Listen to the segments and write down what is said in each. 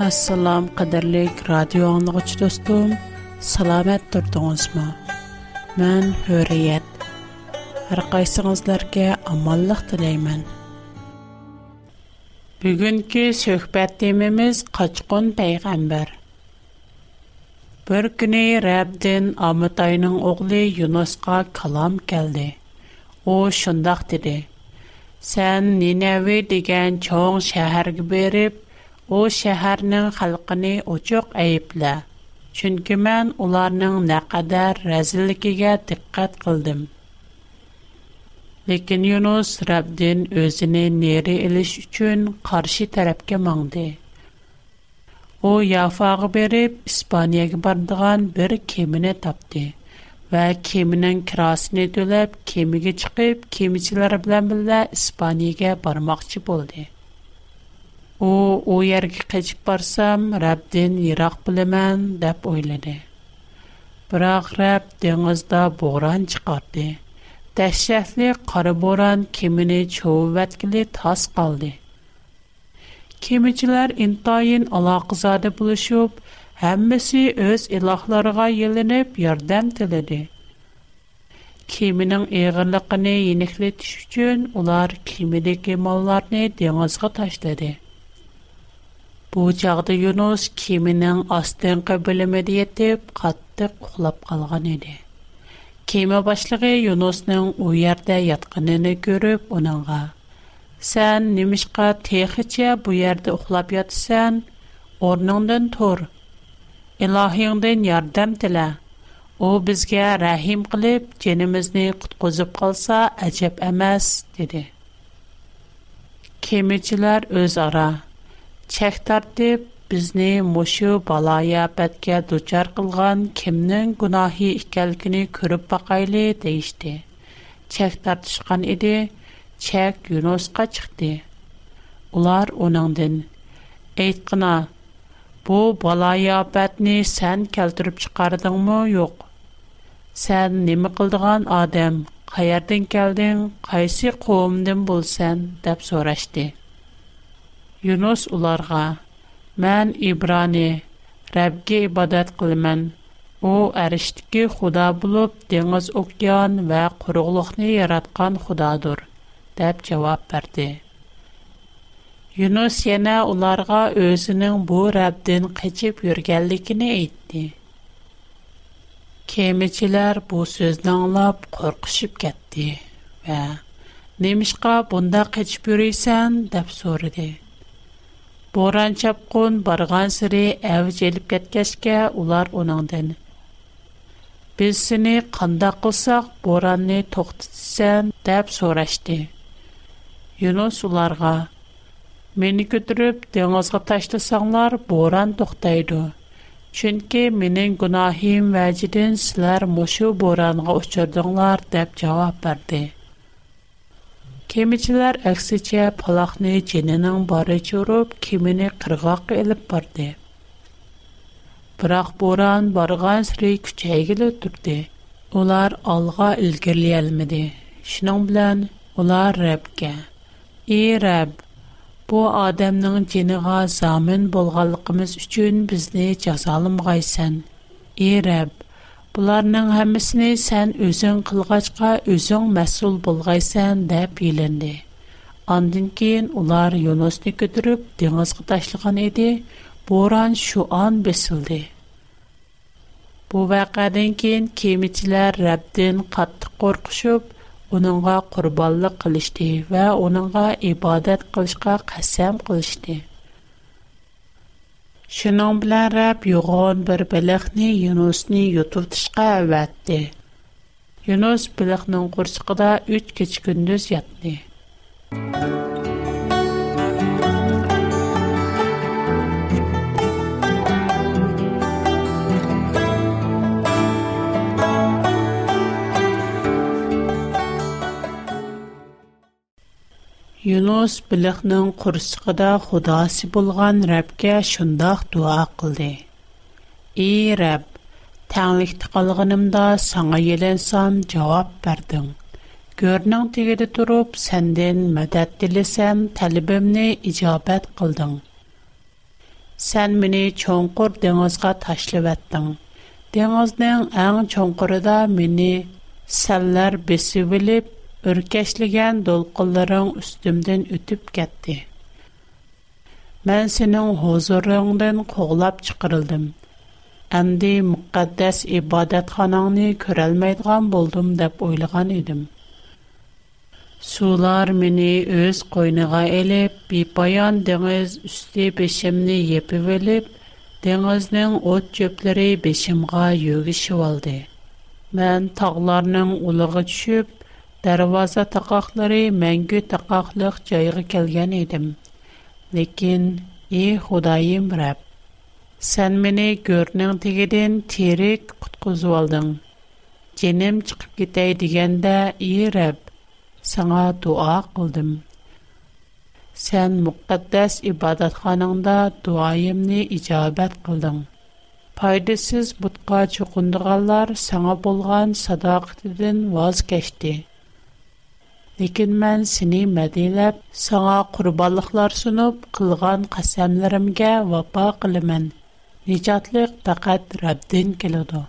Assalam qadirlik radio anlıqçı dostum, salamat durdunuzmu? Mən Hürriyet. Hər qaysınızlarga amanlıq diləyəm. Bugünkü söhbət temimiz qaçqın peyğəmbər. Bir günü Rəbdin Amitayının oğlu Yunusqa kalam gəldi. O şundaq dedi: "Sən Ninəvi degan çoğ şəhərə berib О шэхэрнің халқыни о чоқ айып ла, чунки мэн оларның нэ қадар рәзілігіге диккат қылдым. Лекин Юнус Рабдин өзіне нери иліш учын қарши тарапке маңды. О яфағы беріп Испаниягі бардыған бір кеміне тапди, ва кемінің кирасыни дуліп кеміге чықып кемичилар біламбилла Испаниягі бармақчи У уяр гыч кич барсам, Раб ден йырак белемен, дип уйлады. Бирақ Раб дәнәздә бугран чыкты. Täshhәfli qara buran kimine chawat kile tas qaldy. Kimichilar intayn aloqizade bulyshyb, hämmesi öz ilahlarga yelinep yerdән tiledi. Kiminәng egәläкәне yenelletish üçen ular kimidekә mallarне dәнәzgә tashtәdi. Бу чагда Юнус кеменең астынкы бөлеме дитеп катты куклап калган иде. Кеме башлыгы Юнусның у ярда ятканын күреп, уныңга: "Сән нимишка техичә бу ярда уклап ятсан, орныңдан тор. Илаһиңдән ярдәм тила. У безгә рахим кылып, җенимезне куткызып калса, әҗәп эмас", диде. Кемечләр үз ара Чех тартип, бізни мушу балая бәтке дучар қылған кимнің гунахи іхкялгіні көріп бақайли, дейшти. Чех тартишған иди, чех юносға чыхти. Улар унандын. Эйт қына, бу балая бәтни сен келтүріп шықардың му, йоқ? Сен неми қылдыған адам, хайардин келдин, хайси қоумдин болсан, дап Yunus onlara: "Mən İbrani, Rəbbə ibadat qılıman. O, ərişdiki Xuda bulub, dəniz, okean və quruqluğunu yaratqan Xudadır." deyə cavab verdi. Yunus yenə onlara özünün bu Rəbbdən qaçıb yürgənliyini aytdı. Kemiçilər bu sözü anlab qorxuşub getdi və "Nəmişqa bunda qaçıb yürüsən?" deyə soruşdu. Боран чапқон барған сүре әуі желіп кәткәшке улар оныңден. Біз сіні қанда қылсақ боранны тоқтытсен дәп сорашты. Юнус оларға, мені көтіріп деңізгі таштысаңлар боран тоқтайды. Чүнкі менің күнахим вәжідін сілер мұшу боранға ұшырдыңлар дәп жауап бәрді. Kemiçilər əksicə palaqni cininin barı çürüb, kimini qırğaq elib bardı. Бірақ боран барған сірі күчәйгілі түрді. Олар алға үлгірлі әлмеді. Шының білән олар Рәбке. Ей Рәб, bu adamның ciniga zamin болғалықымыз үшін бізні жазалым ғайсан. Ey Rəbb, Бұларның хәммәсене сән өзен кылгачка өзен мәсул булгайсан дип йөленде. Андан кин улар Юносны көтүрүп диңгезгә ташлыган иде. Боран шу ан бесилде. Бу вакыттан кин кемичләр Рәбдән катты коркышып, уныңга курбанлык кылышты ва уныңга ибадат кылышка кәсәм кылышты. Şunun bilen Rab yoğun bir bilikni Yunusni yutub tışqa əvətdi. Yunus biliknin qursuqda 3 keç gündüz yatdi. یونوس بلخنن قرص قدا خدا سبولغان رب дуа شنداخ دعا قلده. ای رب، саңа قلغنم دا سعیلن سام جواب بردم. گرنان мәдәт تروب سندن مدد دلیسم Сән نه اجابت قلدم. سن منی چونکر دیگز کا تشل ودم. Үркешлиген дол қыларын үстімдін үтіп кәтти. Мен сінің ғозурыңдын қоғлап чықырылдым. Әмді мүккаддэс ібадэт ханаңни көрәлмейдған болдым деп ойлыған идім. Сулар мини өз койныға еліп, бипаян деніз үсті бешімні епі вөліп, денізнің от көплери бешімға йоги шывалды. Мен тағларның Дәрваза тақақлары мәңгі тақақлық жайғы келген едім. Лекен, е, Худайым рәп, сән мені көрінің тегеден терек құтқызу алдың. Женім чықып кетей дегенде, е, рәп, саңа дуа қылдым. Сән мұқтаддәс ибадатханыңда дуайымны ижабәт қылдың. Пайдысыз бұтқа чоқындығалар саңа болған садақтыдың ваз кәшті. Екен мен сине мәделеп саңа құрбандықтар сунып қылған қасамларымға вафа қиламын. Нижатлық тақат Рабден келді.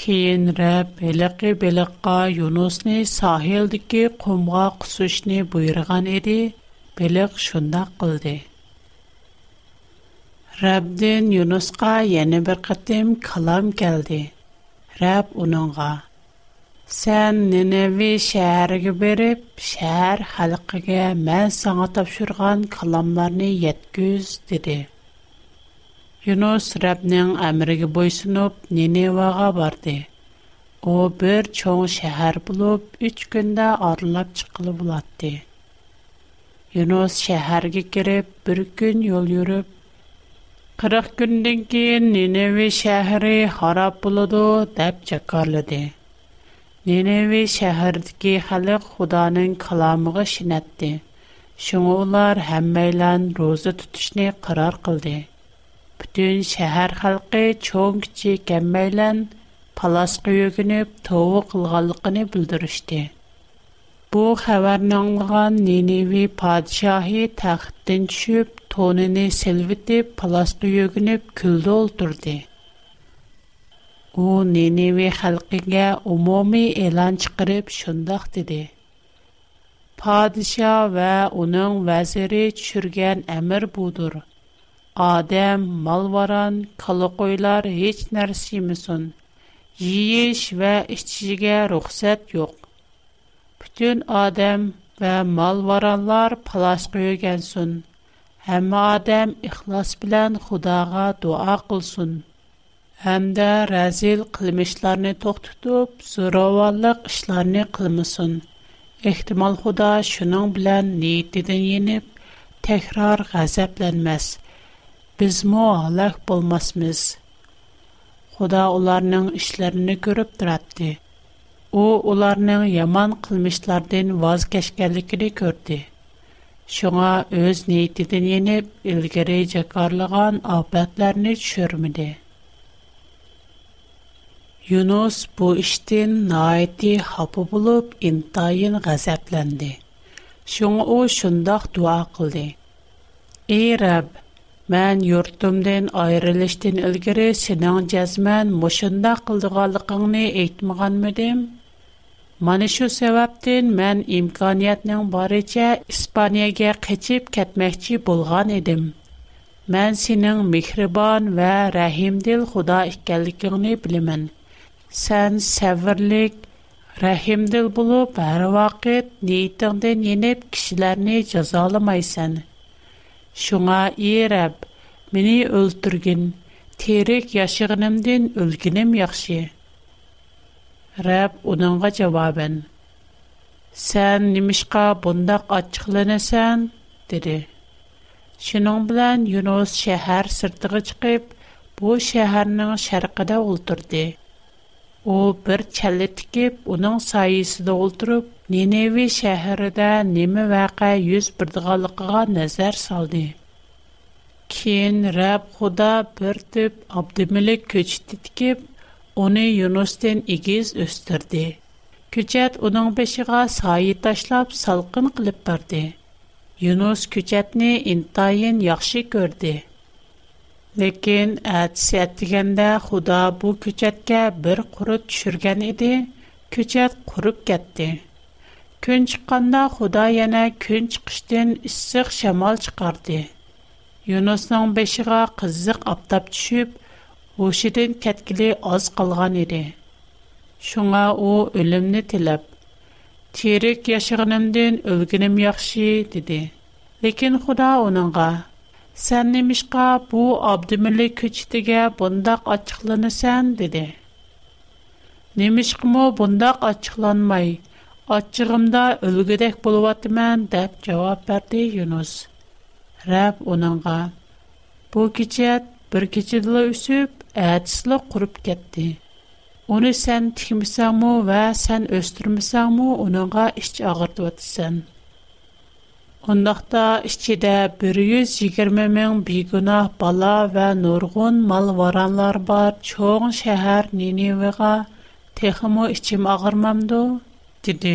Кейін Раб Белег Белегқа Юнусне сахилдегі қумға құсушны буйырған еді, Белег шунда қылды. Рабден Юнусқа яңа бір қатем калам келді. Раб оныңға Сән Ниневи шәһәргә барып, шәһәр халкыга мен саңа тапшырган каламларны yetküz диде. Юнус Рабның әмриге буйсынып Ниневага барды. О, бер чоң шәһәр булып, 3 көндә арылып чыкылы булатты. Юнус шәһәргә кирип, бер көн юл йөрүп, 40 көндән кин неневи шәһәре харап булды дип чакырлады. Ниневи шәһәрдәге халык Худаның каламыгы шинәтте. Шуңа улар һәммәйлән роза тутышны карар кылды. Бүтән шәһәр халкы чоң кичи кәммәйлән паласкы йөгенеп тоу кылганлыгын билдирешти. Бу хәбәрне аңлаган Ниневи патшаһи тахтын төшүп, тонын селвитеп, паласкы йөгенеп күлде олтурды. u Nineve xalqiga umumiy e'lon chiqarib shundoq dedi podsho va uning vaziri tushirgan amr budur odam molvaron qala qo'ylar hech narsa yemasin yeyish va ichishiga ruxsat yo'q butun odam va molvaronlar palos qo'ygansin hamma odam ixlos bilan xudoga duo qilsin həmdə rəzil qılmışlarını toxtutub, zorovallıq işlərini qılmısın. Ehtimal Xuda şunun bilən niyyətidən yenib, təkrar qəzəblənməz. Biz mu halaq bulmasmız. Xuda onlarının işlərini görüb duraddı. O, onlarının yaman qılmışlardan vazgeçkəlikini gördü. Şuna öz niyyətidən yenib, ilgiri cəkarlıqan afbətlərini çürmüdü. Юнос pô işten naite hapo bulup intiyan g'azaplendi. Şung u şundaq dua qıldı. Ey Rabb, men yurtumden ayrilishten ilgere senin jazman moshnda qıldığanlığıngni eitmeğanm dim. Men şu sewapten men imkaniyatnyng bariche İspaniyaga qıçıp ketmekçi bolğan edim. Men senin mihriban ve rahimdil Xuda Сен севәрлек, рәхимдел булып һәр вакыт дитәндә ненеп кичләрне язаламайсән? Шуңа иреп, мине өлтүргән терек яшыгынымдан өлгенем яхшы. Рәб, уныңга җавабен: "Сен нимишка буңнак ачыкланасың?" диде. Шинн белән Юнос шәһәр сұртығы чыгып, бу шәһәрнең шәригәдә ултырды. u bir challa tikib uning soyasida o'ltirib nenevi shahrida nima voqea yuz birdig'anligiga nazar soldi keyin rab xudo bir tip obdimili ko'chitni tikib uni yunusdan egiz o'stirdi ko'chat uning beshig'a soyi tashlab salqin qilib bordi yunus ko'chatni intayin yaxshi ko'rdi Ләкин әтсә дигәндә Худа бу көчәткә бер курып төшергән иде, көчәт курып кетте. Көн чыкканда Худа яна көн чыкыштан иссык шамал чыгарды. Юнусның бешиге кызык аптап төшүп, ошидән кеткиле аз калган иде. Шуңа у өлемне тилеп, терек яшыгынымдан өлгенем яхшы диде. Ләкин Худа оныңга Сән немишка бу Абдымылы көчтеге бундак ачыкланысан, диде. Немишкому бундак ачыкланмай, ачыгымда өлгедек болуваты мән, дәп жауап бәрді Юнус. Рәб онанға. Бу кечет бір кечедылы үсіп, әдісілі құрып кетті. Оны сән тихмісаму вә сән өстірмісаму онанға іш ағырдуатысан. Қондақта ішчіде 120 мін бейгүнах бала вә нұрғын мал варанлар бар чоң шәһәр Ниневеға texmo içim ağırmamdı, dedi.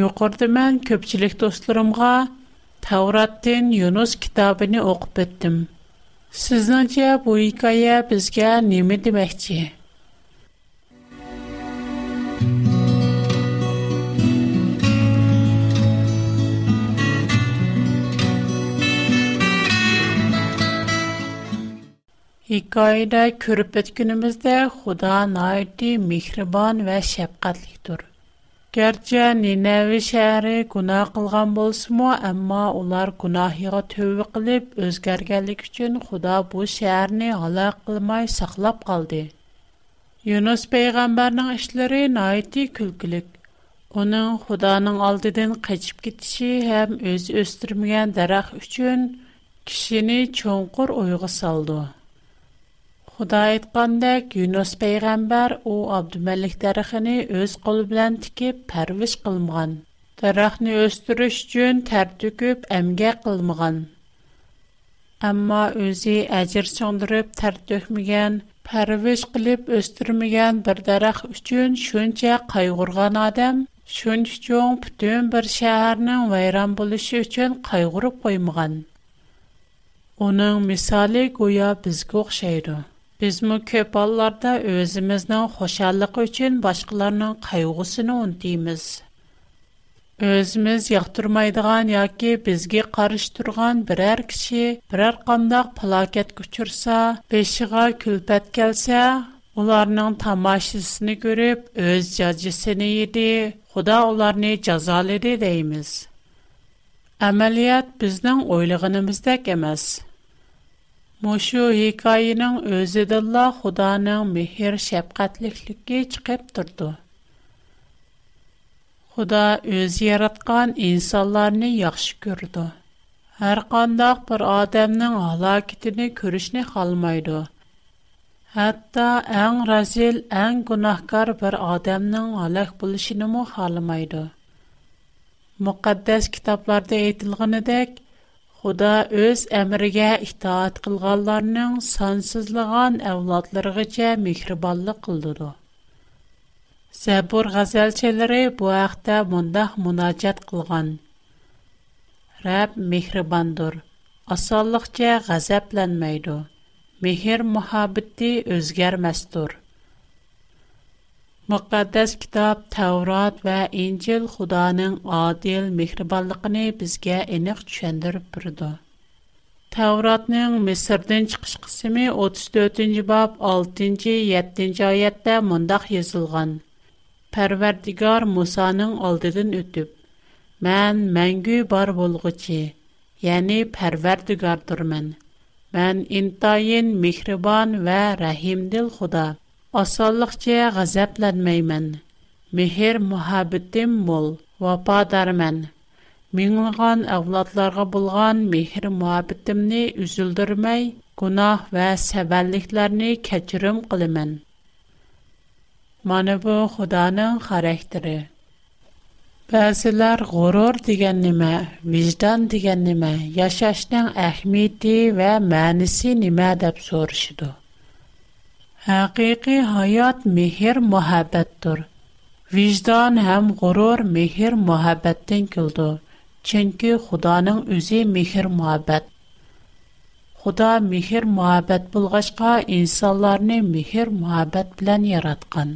Yuqurdu mən köpçülük dostlarımğa Tavratdin Yunus kitabını oxub etdim. Siznəcə bu hekayə bizə nə deməkçi? Икайда күреп үткүнебез дә Худа найити михрибан ва шәфкатьле тур. Гәрчә ни нәви шәһәре гуна кылган булсымуа, әмма олар гунаһыра төвә кылып үзгәргәнлек өчен Худа бу шәһәрне һалак кылмай саклап калды. Юнус пәйгамбарның эшләре найити күлкилек. Уның Худаның алдыдан качеп китише һәм үз өстirmedгән дарак өчен кишене Худа айткандек Юнус пайгамбар у Абдумалик дарыгыны өз колу белән тикеп пәрвиш кылмаган. Дарахны өстүрүш үчүн тәр төкүп эмгәк кылмаган. Әмма үзе әҗир чоңдырып тәр төкмәгән, пәрвиш кылып өстүрмәгән бир дарах үчүн шунча кайгырган адам шунча чоң бүтән бер шәһәрнең вайран булышы үчүн кайгырып коймаган. Оның мисалы гуя безгә охшайды. Бізмі көп алларда өзіміздің қошалық үчін башқыларның қайғысыны ұнтиміз. Өзіміз яқтырмайдыған яке бізге қарыш тұрған бірәр кіші, бірәр қандақ плакет күчірса, бешіға күлпәт кәлсе, оларның тамашысыны көріп, өз жазысыны еді, құда оларны жазалы деді дейміз. Әмәлият біздің ойлығынымыздәк емесі. Moshu hikayanyň özünde Allah Hudaňyň mehir, şepgätlilikki çykyp turdu. Huda öz yaradgan insanlaryny ýagşy gördü. Her qandaq bir adamnyň halaketini görüşnä halmaydy. Hatta äň razyl, äň günahkar bir adamnyň halah bulişinimi halmaydy. Müqaddes kitaplarda aýdylgynidek Худа өз әмригә итаат кылганларның сансызлаган әвлатларыгыча мехрибанлык кылдыды. Сәбур газелчеләре бу вакытта мондах мунажат кылган. Рәб мехрибандыр. Асанлыкча газапланмайды. Мехр мөхәббәте үзгәрмәстер. Müqəddəs kitab Təvrat və İncil Xudanın adil mehribanlığını bizə eniq düşəndirib durdu. Təvratning Misrdən çıxış qismi 34-cü bab 6-cı 7-ci ayətdə mundaq yazılğan. Pərverdigar Musanın aldıdan ötüb, mən məngü bar bolğucu, yəni Pərverdigardırmən. Mən intayin mehriban və rəhimdil Xuda.'' Asallıqca qəzəblənməyəm. Mehr muhabbetim mol, vafadarmən. Minglığan avladlarga bulğan mehr muhabbetimni üzüldürməy, günah və səbəlliklərini keçirim qılımən. Mana bu Xudanın xarakteri. Bəzilər qürur degen nimə, vicdan degen nimə, yaşaşın əhmiyyəti və mənisi nimə deyə soruşdu. Haqiqi hayat mehir muhabbetdir. Vicdan hem gurur mehir muhabbetten kildi. Çünkü Xudanın özü mehir muhabbet. Xuda mehir muhabbet bulgaşqa insanlarını mehir muhabbet bilen yaratqan.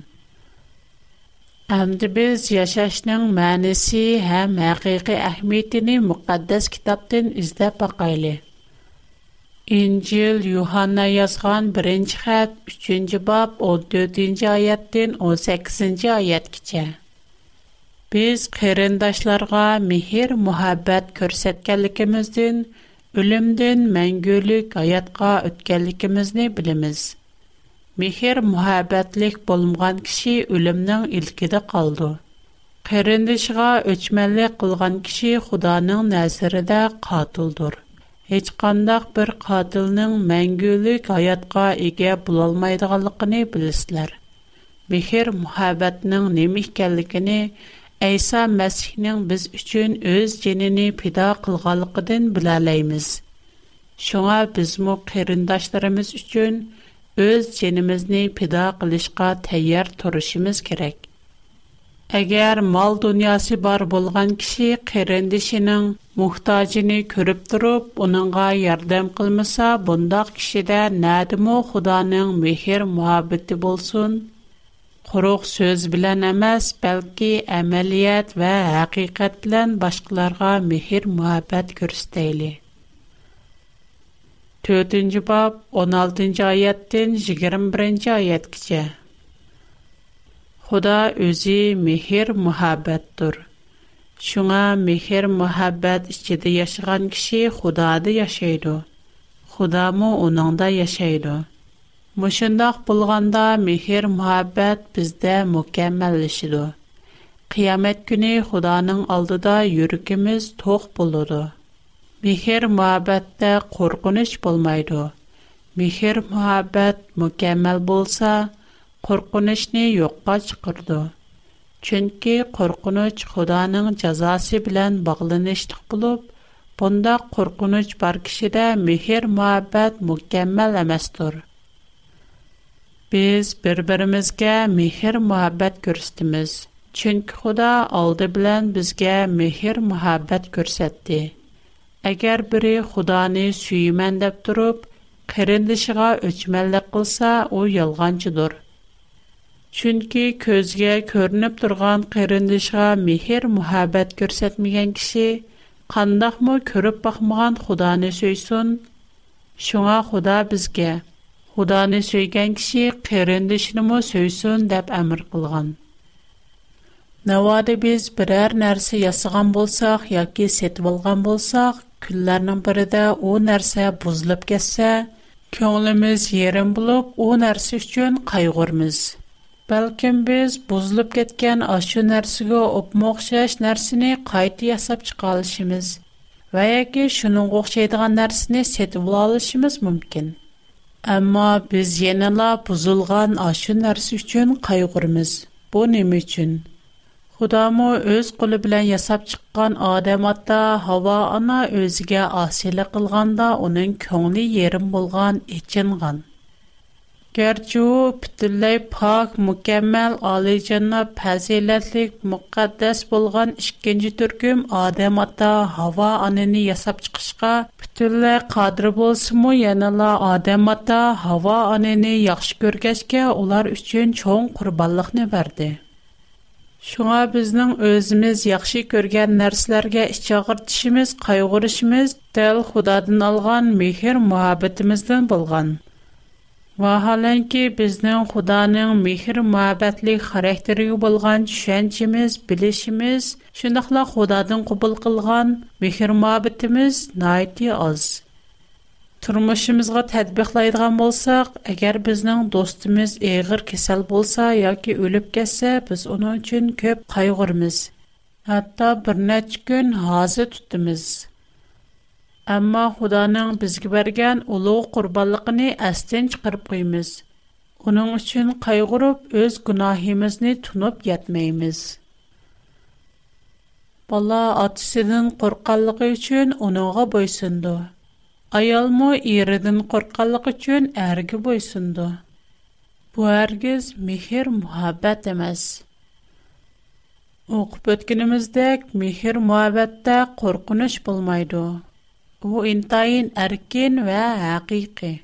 Әмді біз яшашның мәнісі әм әқиқи әхметіні мұқаддас кітаптың үздә İncil Yuhanna yazğan 1-ci xətt 3-cü bab 14-cü ayətdən 18-ci ayətgəcə. Biz qərindaşlarga mehr, muhabbət göstərdiklərimizdən ölümdən məngülük həyatqa ötkənligimizni bilimiz. Mehr, muhabbətlik bolmğan kişi ölümnің ilkidə qaldı. Qərindişiga öçmənlik qılğan kişi Xudanın nəzərində qatildir. hech qandaq bir qotilning mangulik hayotga ega bo'lolmaydiganligini bilasizlar mehr muhabbatning nima ekanligini Әйса masihning biz uchun o'z җенене пида qilganligidan bilalaymiz shunga без qarindoshlarimiz uchun o'z өз җенемизне qilishga tayyor turishimiz kerak Әгәр мал дөньясы бар булган кеше кырындышының мухтаҗыны күреп торып, уныңга ярдәм кылмаса, бундак кешедә нәдиме Худаның мехер мәхәббәте булсын. Құрық сөз білән әмәс, бәлкі әмәліет вә әқиқат білән башқыларға мехір мұхабәт көрістейлі. Төтінші бап, 16-й айеттен 21-й айет Худа өзі мехер мұхабәттір. Шуңа мехер мұхабәт ішкеді яшыған кіші худады яшайды. Худа му оныңда яшайды. Мұшындақ болғанда мехер мұхабәт бізді мүкәмәлішіду. Қиямет күні худаның алдыда юркіміз тоқ болуду. Мехер мұхабәтті қорқыныш болмайды. Мехер мұхабәт мүкәмәл болса, qo'rqinishni yo'qqa chiqirdi chunki qo'rqinich xudoning jazosi bilan bog'lanishli bo'lib bunda qo'rqinich bor kishida mehr muhabbat mukammal emasdir biz bir birimizga mehr muhabbat ko'rsatdimiz chunki xudo oldi bilan bizga mehr muhabbat ko'rsatdi agar biri xudoni suyiman deb turib qarindishiga o'chmanlik qilsa u Чөнки көзгә көрініп тұрған қырындышға мехер мұхабәт көрсетмеген кіші, қандақ мұ көріп бақмыған Құданы сөйсін? Шуңа худа бізге, Құданы сөйген кіші қырындышыны мұ сөйсін деп әмір қылған. Навады біз бірәр нәрсе ясыған болсақ, яки сетіп алған болсақ, күллерінің бірі де о нәрсе бузлып кетсе, көңіліміз ерін болып, о нәрсе үшін қайғырмыз. balkim biz buzilib ketgan ashu narsaga o'pma o'xshash narsani qayta yasab chiqa olishimiz va yoki shuning o'xshaydigan narsani setib olishimiz mumkin ammo biz yanala buzilgan ashu narsa uchun qayg'urmiz bu nima uchun xudomi o'z qo'li bilan yasab chiqqan odam ota havo ona o'ziga osiylik qilganda uning ko'ngli yerim bo'lgan echingan Gerçi o pütülley pak, mükemmel, alicana, pəzilətlik, müqəddəs bolğan ikinci türküm Adem Ata hava anını yasab çıxışqa pütülley qadır bolsumu yanala Adem Ata hava anını yaxşı görgəşkə onlar üçün çoğun qurballıqını verdi. Şuna bizdən özümüz yaxşı görgən nərslərgə içəğir dişimiz, qayğırışımız dəl xudadın alğan vaholanki bizning xudoning mehr muhabbatlik xarakteriga bo'lgan tushunchimiz bilishimiz shundoqla xudodan qubul qilgan mehr muhabbatimiz noiti oz turmushimizga tadbiqlaydigan bo'lsak agar bizning do'stimiz eg'ir kasal bo'lsa yoki o'lib ketsa biz uning uchun ko'p qayg'urmiz hatto bir necha kun hozir tutimiz Амма, Худаның безге бергән улы курбанлыгыны әстен чыгарып куймыз. Уның өчен кайгырып, өз гунаһыбызны тунып ятмаймыз. Бала атысының курканлыгы өчен уныңга бойсынды. Аялмы иредин курканлыгы өчен әрге бойсынды. Бу әргез мехер мухаббат эмес. Оқып өткенимиздек, мехер мухаббатта коркуныч булмайды. هو إنطاين أركين وحقيقي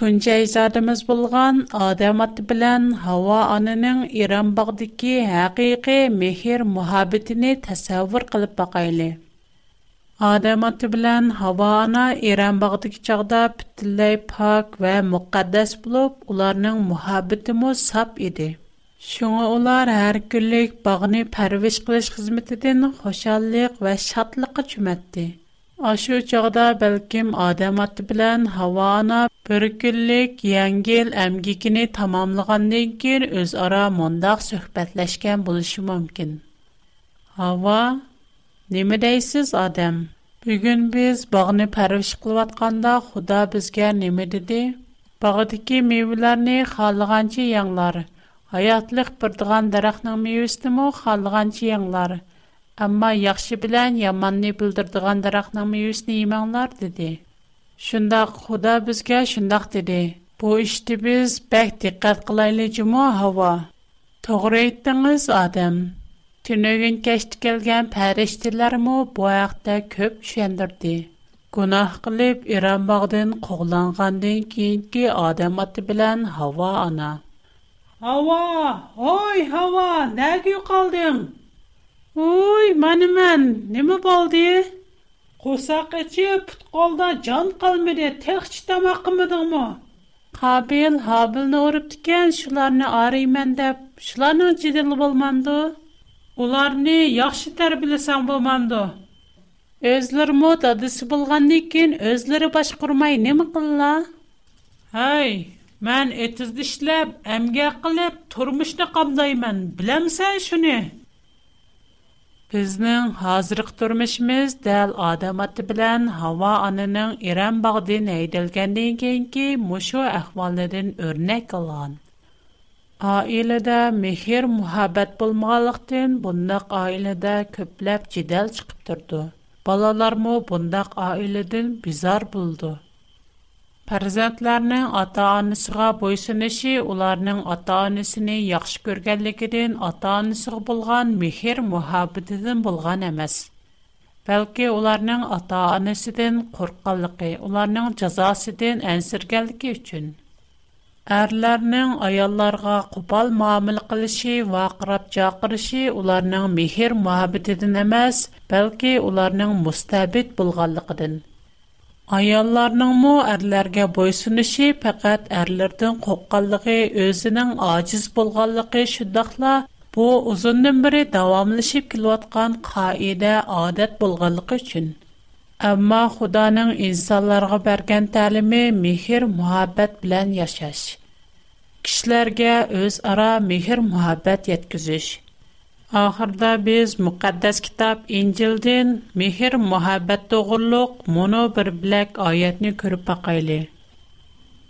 Тунчай задымыз болған адам аты білән хава анының Иран бағдыки хақиқи мехир мухабетіні тәсәвір қылып бақайлы. Адам аты білән хава ана Иран бағдыки чағда пітілләй пак вә мұқаддас болып, оларның мухабеті мұ сап еді. Шуңа улар әр күлік бағыны пәрвеш қылыш қызметіден хошаллық вә шатлықы чүмәтті. Aşı çağda bəlkім Adəm atı bilən Havana bir günlük yəngil əmgikini tamamlığandan keyin öz ara mondaq söhbətləşkən buluşu mümkün. Hava, nəmə deysiz Adəm? Bugün biz bağını pərviş qılvatqanda Xuda bizgə nəmə dedi? Bağdakı meyvələrini xalığancı yanglar. Hayatlıq birdiğan daraqnın meyvəsini mu xalığancı yanglar.'' Amma yaxşı bilən yamanni bildirdiğən daraqnın meyvəsini yemənglər dedi. Şundaq Xuda bizə şundaq dedi. Bu işdə biz bək diqqət qılaylıcımı hava. Doğru etdiniz adam. Tünögün keçdi gələn pəriştilərmi bu vaxtda köp düşəndirdi. Günah qılıb İran bağdan qoğlanğandan keyinki adam atı bilən hava ana. Hava, oy hava, nəgə qaldın? Ой, мәне мән, немә болды? Қосақ ічі пұт қолда жан қалмеде тәқші тамақымыдың мұ? Қабил, Хабилны ұрып түкен шыларыны ары имен деп, шыларыны жеделі болманды? Оларыны яқшы тәрбілесен болманды? Өзлір мұ дадысы болғанды екен, өзлірі баш құрмай немі қылла? Хай, мән әтізді шіләп, әмге қылып, тұрмышны қамдаймен, білемсен шыны? Бізнің хазырық тұрмішміз дәл адамати білян хава анының иран бағдын айдалгандын кейн кейн кейн мушу ахвалыдын өрнәк алаң. Айлыда мехир мухаббат бұл мағалықтын бундақ айлыда көпләп кидал чықып тұрду. Балаларму бизар парзатларны ата-анасына буйсынүше уларның ата-анасын яхшы күргәнлекідән, ата-анасы булган михер-мөхәббәтден булган ئەمەس. Бәлки уларның ата-анасыдан куркыңлыкы, уларның җзасыдан әнсергәлдәге өчен. Әрләрнең аялларга купал мәмил килүше, вакырып җакырышы уларның михер-мөхәббәтен ئەمەس, бәлки уларның мустабит булганлыгыдан. Айонларның мо әрлерге бойсу ниши, пақат әрлердің қоқкаллыги өзінің ачыз болгаллыги шуддахла, бұ узындын біри давамлишиб кілуатқан қаиде адет болгаллыги чын. Әмма худаның инсаларға берген талими михир-мухаббет білян яшаш. Кишлерге өз ара михир-мухаббет яткізиш. Ахырда без мукаддас китап Инжилдин мехир мухаббат тогурлук моно бир билек аятни көрүп бакайлы.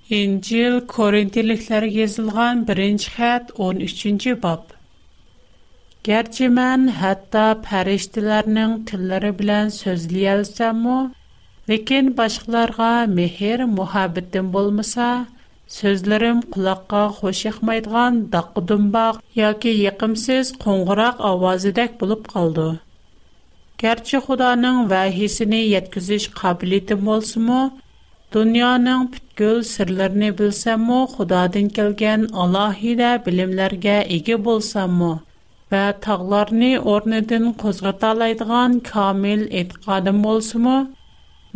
Инжил Коринтиликлер язылган 1-нче 13-нче баб. Гәрчи хатта фариштиларнын тилләре белән сөзли алсам мо, лекин башкаларга мехир мухаббатым булмаса, Sözlərim qulaqqa xoş yaqmaydigan daqqıdumbaq yoki yiqimsiz qo'ng'iroq ovozidek bo'lib qoldi. Garchi Xudoning vahisini yetkizish qobiliyati bo'lsa-mu, dunyoning butkul sirlarini bilsam-mu, Xudodan kelgan alohida bilimlarga ega bo'lsam-mu, va tog'larni o'rnidan qo'zg'ata oladigan kamil e'tiqodim bo'lsa-mu,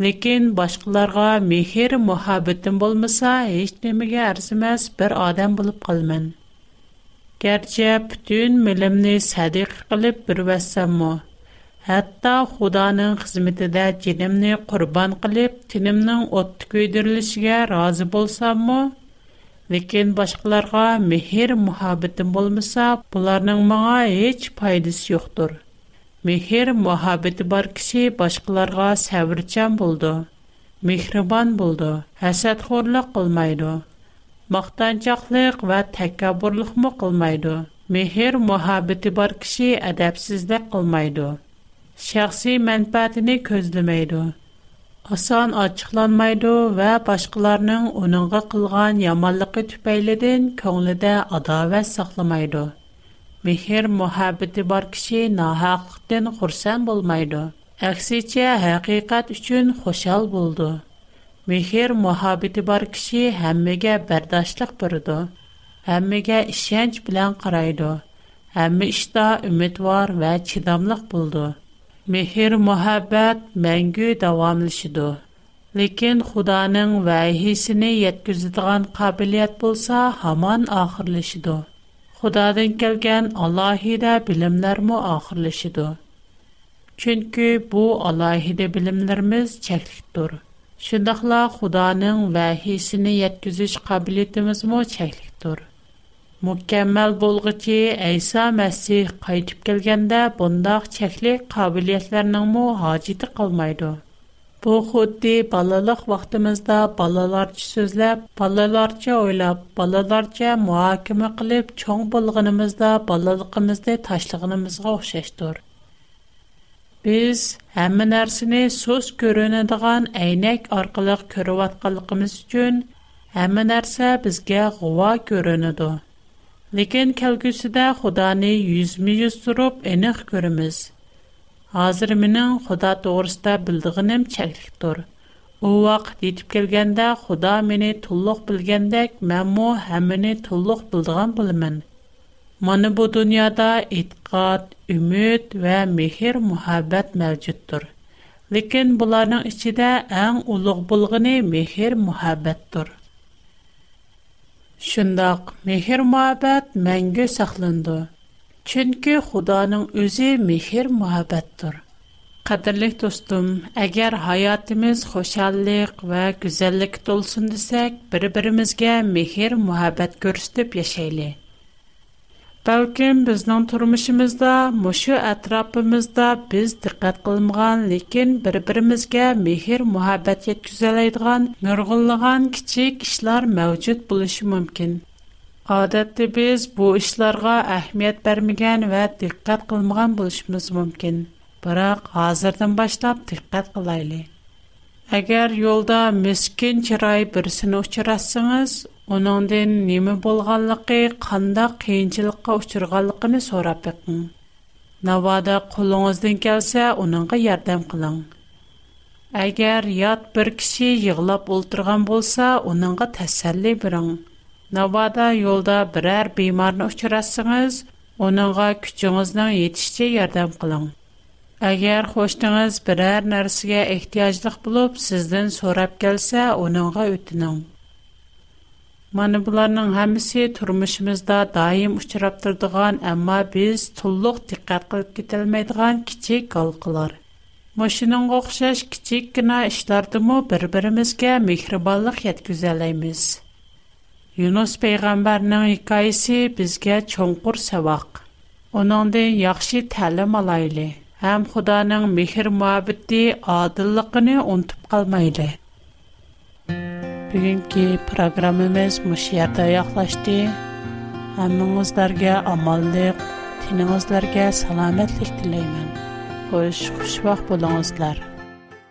Ләкин башкаларга мехер мөхәббәтем булмаса, һеч нәмәгә арзымас бер адам булып калмын. Гәрчә бүтән милемне садик кылып бер вассаммы, хәтта Худаның хезмәтендә җинемне курбан кылып, тинемнең отты көйдерилешегә разы булсаммы, ләкин башкаларга мехер мөхәббәтем булмаса, буларның моңа һеч файдасы юктыр. Mehr muhabbeti bar kishi boshqalarga sabrchan bo'ldi. Mehribon bo'ldi. Hasadxo'rlik qilmaydi. Maqtanchoqlik va takabburlikmi qilmaydi. Mehr muhabbeti bar kishi adabsizlik qilmaydi. Shaxsiy manfaatini ko'zlamaydi. Asan açıqlanmaydı və başqalarının onunğa qılğan yamanlığı tüpəylidən könlüdə adavət saxlamaydı. Мехер мәхәбәте бар кише нәһәртен хурсан булмайда, аксәчә һәқиқәт өчен хошал булды. Мехер мәхәбәте бар кише һәммәгә бердәшлек бурыды, һәммәгә ишенч белән карады. Һәммә иштә үмид бар вә чидамлык булды. Мехер мәхәбәт мәңге дәвамлышыды. Ләкин Худаның вайһисне йәткүздгән кабилият булса, һаман Xudodan kelgan alohida bilimlərmi axırlaşıdı. Çünki bu alohida bilimlərimiz çəklikdir. Şundaqla Xudanın vəhisini yetkizüş qabiliyyətimizmi çəklikdir. Mükəmməl bolğuçu İsa Məsih qayıtıb gəlgəndə bundaq çəklik qabiliyyətlərinin mu haciti qalmaydı. Bu xuddi balalıq vaxtımızda balalarca sözləb, balalarca oylab, balalarca mühakimə qılıb, çoğ bulğunumuzda balalığımızda taşlığınımızga oxşaşdır. Biz həmmə nərsini söz görünədiğən əynək arqılıq körüvatqalıqımız üçün həmmə nərsə bizgə qova görünüdü. Lekin kəlgüsüdə Xudani yüzmü yüz durub eniq görümüz.'' Hazır minin Xuda doğrusta bildiğinim çəklikdir. O vaqt yetib gəlgəndə Xuda məni tulluq bilgəndək, mən mu həmini tulluq bildiğim bilmin. Mani bu dünyada itqat, ümit və mehir muhabbət məvcuddur. Lekin bunların içində ən uluq bulğını mehir muhabbətdir. Şundaq, mehir muhabbət məngə saxlandı. Ченке Худаның үзе мехер мәхәбәттәр. Кадерле дустым, әгәр хаyatыбыз хөшәллек ва гүзәллек тулсын дисек, бире-биребезгә мехер мәхәбәтт күрсәтәп яшайлы. Бәлкем безнең тормышымызда, мошы атрапымызда без диккәт кылмаган, ләкин бире-биребезгә мехер мәхәбәтт Yetküzәлә идеган нургынлыгын кичек эшләр мавҗут булышы мөмкин. Адәтте без бу эшләргә әһмият бермәгән ва диккәт кылмаган мүмкін. бірақ Бирок хәзердән башлап диккәт кылайлы. Әгәр юлда мискин чырай берсен очрасыңыз, уныңдан неме булганлыгы, қанда қиыншылыққа очырганлыгын сорап бекин. Навада кулыңыздан келсе, оныңға ярдам қылың. Әгәр ят бір кеше йыгылып ултырган болса оныңға тәсәлли бірің. Navbada yo'lda birər bemarni uchrassangiz, uningga kuchingizning yetishicha yordam qiling. Agar xo'shdingiz birər narsaga ehtiyojliq bo'lib, sizdan so'rab kelsa, uningga o'tining. Mana bularning hammasi turmushimizda doim uchrab turadigan, ammo biz to'liq diqqat qilib ketilmaydigan kichik qalqilar. Машинаң o'xshash kichikgina эшләрдәме bir-birimizga mehribonlik яткызалаймыз. Yunus payg'ambarning hikoyasi bizga cho'nqur saboq. Uningdan yaxshi ta'lim olayli. Ham Xudoning mehr muhabbati, odilligini unutib qalmayli. Bugungi programmamiz mushu yerda yoqlashdi. Hammangizlarga omonlik, tiningizlarga salomatlik tilayman. Xo'sh, xushvaqt bo'lingizlar.